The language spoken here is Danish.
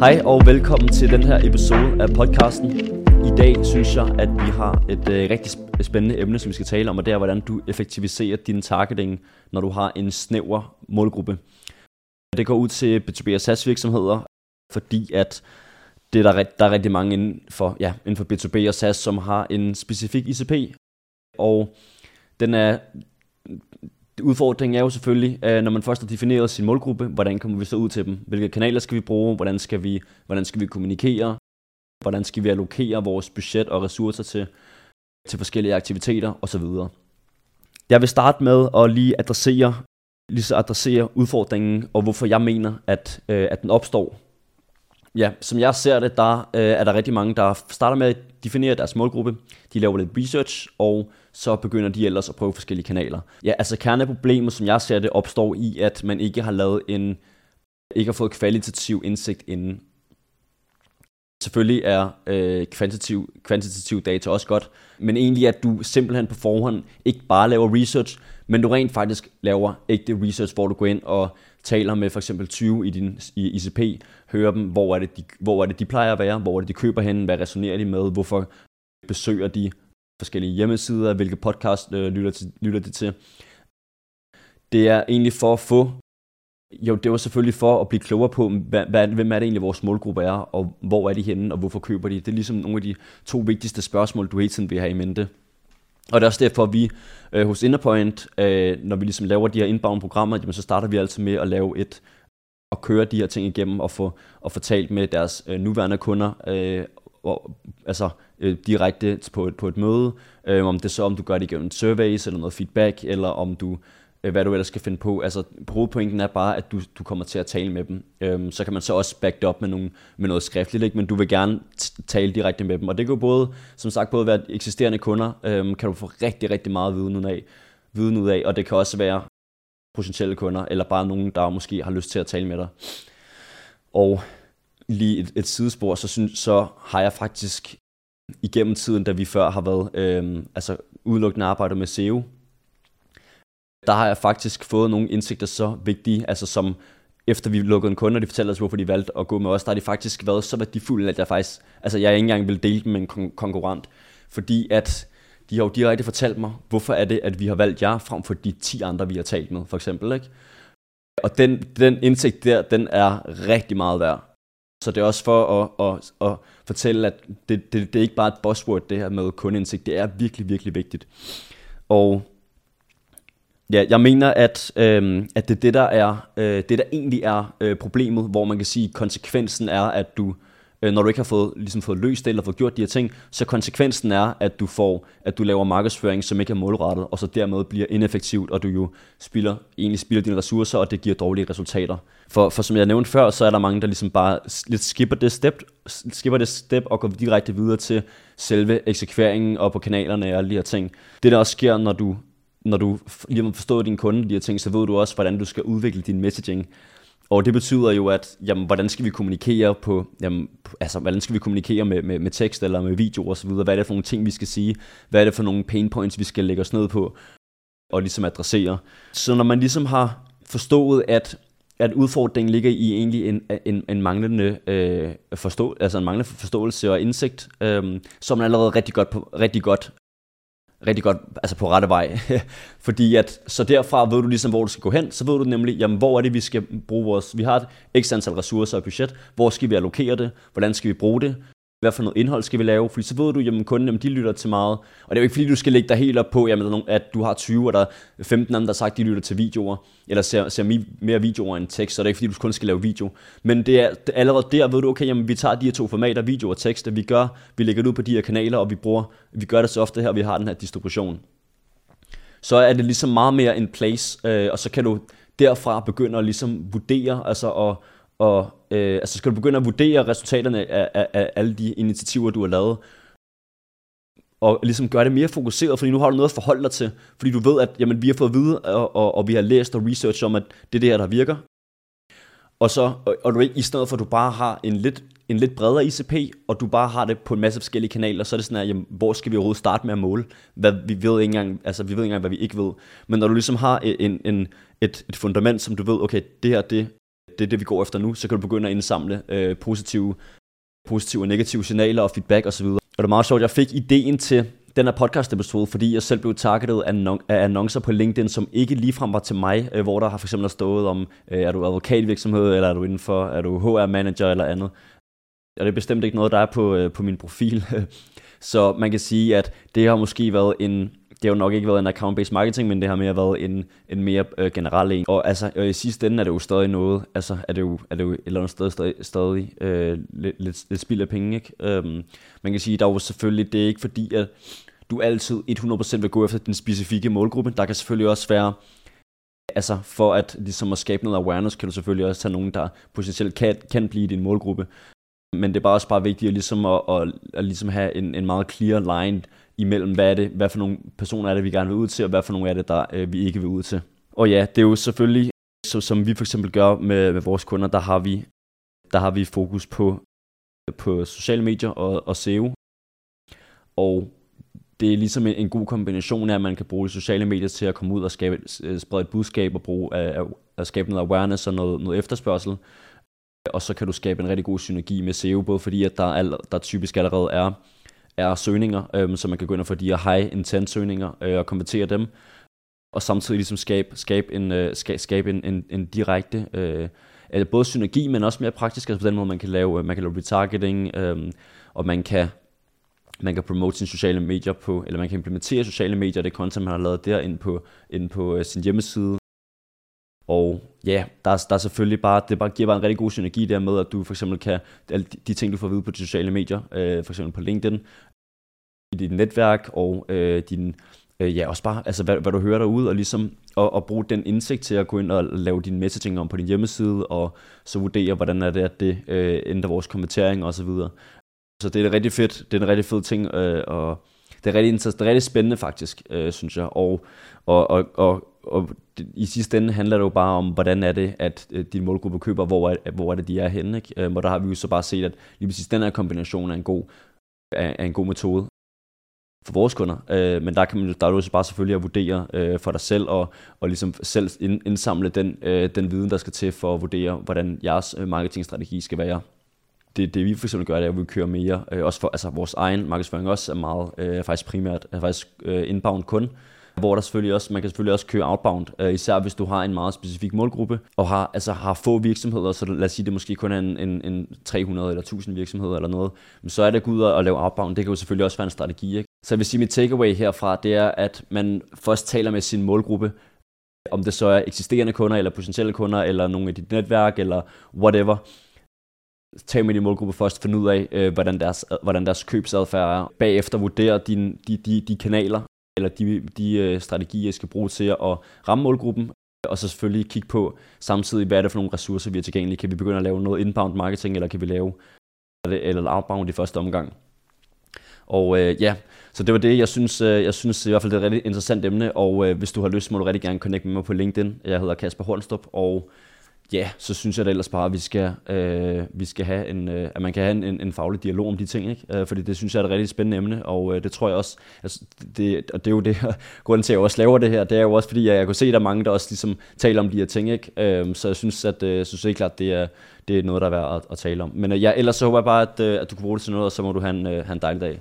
Hej og velkommen til den her episode af podcasten. I dag synes jeg, at vi har et øh, rigtig spændende emne, som vi skal tale om, og det er, hvordan du effektiviserer din targeting, når du har en snæver målgruppe. Det går ud til B2B og SaaS virksomheder, fordi at det er der, der er rigtig mange inden for, ja, inden for B2B og SaaS, som har en specifik ICP, og den er udfordringen er jo selvfølgelig, øh, når man først har defineret sin målgruppe, hvordan kommer vi så ud til dem? Hvilke kanaler skal vi bruge? Hvordan skal vi, hvordan skal vi kommunikere? Hvordan skal vi allokere vores budget og ressourcer til, til forskellige aktiviteter osv. Jeg vil starte med at lige adressere, lige så adressere udfordringen, og hvorfor jeg mener, at, øh, at den opstår. Ja, som jeg ser det, der øh, er der rigtig mange, der starter med at definere deres målgruppe. De laver lidt research, og så begynder de ellers at prøve forskellige kanaler. Ja, altså kerneproblemet, som jeg ser det, opstår i, at man ikke har lavet en, ikke har fået kvalitativ indsigt inden. Selvfølgelig er øh, kvantitativ, kvantitativ data også godt, men egentlig at du simpelthen på forhånd ikke bare laver research, men du rent faktisk laver ægte research, hvor du går ind og taler med for eksempel 20 i din i ICP, hører dem, hvor er, det, de, hvor er det, de plejer at være, hvor er det, de køber hen, hvad resonerer de med, hvorfor besøger de forskellige hjemmesider, hvilke podcast øh, lytter, til, lytter de til. Det er egentlig for at få, jo det var selvfølgelig for at blive klogere på, hvad, hvad, hvem er det egentlig vores målgruppe er, og hvor er de henne, og hvorfor køber de. Det er ligesom nogle af de to vigtigste spørgsmål, du hele tiden vil have i mente. Og det er også derfor, at vi øh, hos Innerpoint, øh, når vi ligesom laver de her inbound programmer, jamen, så starter vi altid med at lave et og køre de her ting igennem og få, og få talt med deres øh, nuværende kunder, øh, og, altså øh, direkte på et, på et møde, øh, om det så om du gør det igennem surveys eller noget feedback, eller om du Øh, hvad du ellers skal finde på. Altså hovedpointen er bare, at du, du kommer til at tale med dem. Øhm, så kan man så også back det op med, nogle, med noget skriftligt, ikke? men du vil gerne tale direkte med dem. Og det kan jo både, som sagt, både være eksisterende kunder, øhm, kan du få rigtig, rigtig meget viden ud af, viden ud af, og det kan også være potentielle kunder, eller bare nogen, der måske har lyst til at tale med dig. Og lige et, et sidespor, så, synes, så har jeg faktisk igennem tiden, da vi før har været øhm, altså udelukkende arbejdet med SEO, der har jeg faktisk fået nogle indsigter så vigtige, altså som efter vi lukkede en kunde, og de fortalte os, hvorfor de valgte at gå med os, der har de faktisk været så værdifulde, at jeg faktisk, altså jeg ikke engang vil dele dem med en kon- konkurrent, fordi at de har jo direkte fortalt mig, hvorfor er det, at vi har valgt jer, frem for de 10 andre, vi har talt med, for eksempel, ikke? Og den, den indsigt der, den er rigtig meget værd. Så det er også for at, at, at fortælle, at det, det, det er ikke bare et buzzword, det her med kundeindsigt. Det er virkelig, virkelig vigtigt. Og ja, jeg mener, at, øh, at det, det, der er, øh, det, der egentlig er øh, problemet, hvor man kan sige, at konsekvensen er, at du øh, når du ikke har fået, ligesom fået løst det, eller fået gjort de her ting, så konsekvensen er, at du får, at du laver markedsføring, som ikke er målrettet, og så dermed bliver ineffektivt, og du jo spilder, egentlig spilder dine ressourcer, og det giver dårlige resultater. For, for som jeg nævnte før, så er der mange, der ligesom bare lidt skipper det step, skipper det step og går direkte videre til selve eksekveringen og på kanalerne og alle de her ting. Det der også sker, når du når du lige har forstået din kunde de her ting, så ved du også, hvordan du skal udvikle din messaging. Og det betyder jo, at jamen, hvordan skal vi kommunikere på, jamen, altså, hvordan skal vi kommunikere med, med, med tekst eller med video og så videre? Hvad er det for nogle ting, vi skal sige? Hvad er det for nogle pain points, vi skal lægge os ned på og ligesom adressere? Så når man ligesom har forstået, at at udfordringen ligger i egentlig en, en, en manglende øh, forstå, altså en manglende forståelse og indsigt, øh, så er man allerede rigtig godt, på, rigtig godt rigtig godt altså på rette vej. Fordi at, så derfra ved du ligesom, hvor du skal gå hen. Så ved du nemlig, jamen, hvor er det, vi skal bruge vores... Vi har et x antal ressourcer og budget. Hvor skal vi allokere det? Hvordan skal vi bruge det? Hvad for noget indhold skal vi lave, fordi så ved du, jamen kunden, jamen, de lytter til meget, og det er jo ikke fordi, du skal lægge dig helt op på, jamen, at du har 20, og der er 15 andre, der har sagt, de lytter til videoer, eller ser, ser mere videoer end tekst, så det er ikke fordi, du kun skal lave video, men det er, det er allerede der, ved du, okay, jamen, vi tager de her to formater, video og tekst, og vi gør, vi lægger det ud på de her kanaler, og vi bruger, vi gør det så ofte her, og vi har den her distribution. Så er det ligesom meget mere en place, øh, og så kan du derfra begynde at ligesom vurdere, altså at og øh, altså skal du begynde at vurdere resultaterne af, af, af alle de initiativer, du har lavet, og ligesom gøre det mere fokuseret, fordi nu har du noget at forholde dig til, fordi du ved, at jamen, vi har fået at vide, og, og, og vi har læst og research om, at det er det her, der virker. Og så, og, og du i stedet for, at du bare har en lidt, en lidt bredere ICP, og du bare har det på en masse forskellige kanaler, så er det sådan at jamen, hvor skal vi overhovedet starte med at måle? Hvad, vi ved ikke engang, altså vi ved ikke engang, hvad vi ikke ved. Men når du ligesom har en, en, et, et fundament, som du ved, okay, det her, det det er det, vi går efter nu, så kan du begynde at indsamle øh, positive, positive og negative signaler og feedback osv. Og det er meget sjovt, jeg fik ideen til den her podcast episode, fordi jeg selv blev targetet af annoncer på LinkedIn, som ikke ligefrem var til mig, øh, hvor der har for eksempel stået om, øh, er du advokatvirksomhed, eller er du indenfor, er du HR-manager eller andet. Og det er bestemt ikke noget, der er på, øh, på min profil. Så man kan sige, at det har måske været en, det har jo nok ikke været en account-based marketing, men det har mere været en, en mere øh, generel en. Og altså, og i sidste ende er det jo stadig noget, altså er det jo, er det jo et eller andet sted stadig, stadig øh, lidt, lidt, lidt spild af penge, ikke? Øhm, man kan sige, der er jo selvfølgelig, det er ikke fordi, at du altid 100% vil gå efter den specifikke målgruppe. Der kan selvfølgelig også være, altså for at ligesom at skabe noget awareness, kan du selvfølgelig også tage nogen, der potentielt kan, kan blive din målgruppe. Men det er bare også bare vigtigt at, ligesom at, at, at ligesom have en, en meget clear line imellem, hvad, er det, hvad for nogle personer er det, vi gerne vil ud til, og hvad for nogle er det, der øh, vi ikke vil ud til. Og ja, det er jo selvfølgelig, så, som vi for eksempel gør med, med vores kunder, der har vi, der har vi fokus på, på sociale medier og, og SEO. Og det er ligesom en, en god kombination af, at man kan bruge sociale medier til at komme ud og skabe, øh, sprede et budskab og bruge, øh, at, at skabe noget awareness og noget, noget efterspørgsel. Og så kan du skabe en rigtig god synergi med SEO, både fordi at der, er, der typisk allerede er er søgninger, øh, så man kan gå ind og få de her high intent søgninger øh, og konvertere dem, og samtidig ligesom skabe, skabe, en, øh, skabe, skabe en, en, en direkte, øh, både synergi, men også mere praktisk, altså på den måde, man kan lave, øh, man kan lave retargeting, øh, og man kan, man kan promote sine sociale medier på, eller man kan implementere sociale medier, det content, man har lavet der ind på, ind på øh, sin hjemmeside. Og ja, der er, der er selvfølgelig bare, det bare, giver bare en rigtig god synergi der med, at du for eksempel kan, alle de, de ting, du får at vide på de sociale medier, øh, for eksempel på LinkedIn, i dit netværk og øh, din, øh, ja, også bare, altså hvad, hvad du hører derude, og ligesom at, at bruge den indsigt til at gå ind og lave din messaging om på din hjemmeside, og så vurdere, hvordan er det, at det øh, ændrer vores kommentering og så videre. Så det er rigtig fedt, det er en rigtig fed ting, øh, og det er rigtig, det er rigtig spændende faktisk, øh, synes jeg, og, og, og, og, og i sidste ende handler det jo bare om, hvordan er det, at øh, din målgruppe køber, hvor er, hvor er det, de er henne, ikke? Øhm, og der har vi jo så bare set, at lige præcis den her kombination er en god, er, er en god metode for vores kunder. Øh, men der, kan man, der er jo bare selvfølgelig at vurdere øh, for dig selv, og, og ligesom selv indsamle den, øh, den viden, der skal til for at vurdere, hvordan jeres øh, marketingstrategi skal være. Det, det vi for eksempel gør, det er, at vi kører mere, øh, også for altså, vores egen markedsføring også er meget, øh, faktisk primært, er faktisk øh, inbound kun, hvor der selvfølgelig også, man kan selvfølgelig også køre outbound, øh, især hvis du har en meget specifik målgruppe, og har, altså, har få virksomheder, så lad os sige, det måske kun er en, en, en 300 eller 1000 virksomheder eller noget, men så er det at gå ud og lave outbound, det kan jo selvfølgelig også være en strategi. Ikke? Så jeg vil sige, mit takeaway herfra, det er, at man først taler med sin målgruppe, om det så er eksisterende kunder, eller potentielle kunder, eller nogle af dit netværk, eller whatever. Tag med din målgruppe først, find ud af, øh, hvordan, deres, hvordan deres købsadfærd er. Bagefter vurder din, de, de, de kanaler, eller de, de øh, strategier, jeg skal bruge til at ramme målgruppen, og så selvfølgelig kigge på samtidig, hvad er det for nogle ressourcer, vi har tilgængelige. Kan vi begynde at lave noget inbound marketing, eller kan vi lave eller outbound i første omgang? Og øh, ja, så det var det, jeg synes, øh, jeg synes i hvert fald, det er et rigtig interessant emne, og øh, hvis du har lyst, må du rigtig gerne connecte med mig på LinkedIn. Jeg hedder Kasper Hornstrup, og ja, så synes jeg da ellers bare, at vi skal, øh, vi skal have en, øh, at man kan have en, en, en faglig dialog om de ting, ikke? Øh, fordi det synes jeg er et rigtig spændende emne, og øh, det tror jeg også, altså, det, og det er jo det, grunden til, at jeg også laver det her, det er jo også fordi, jeg, jeg kunne se, at der er mange, der også ligesom taler om de her ting, ikke? Øh, så jeg synes, at øh, jeg synes helt klart, det er, det er noget, der er værd at, at tale om. Men øh, ja, ellers så håber jeg bare, at, øh, at du kan bruge det til noget, og så må du have en, øh, have en dejlig dag.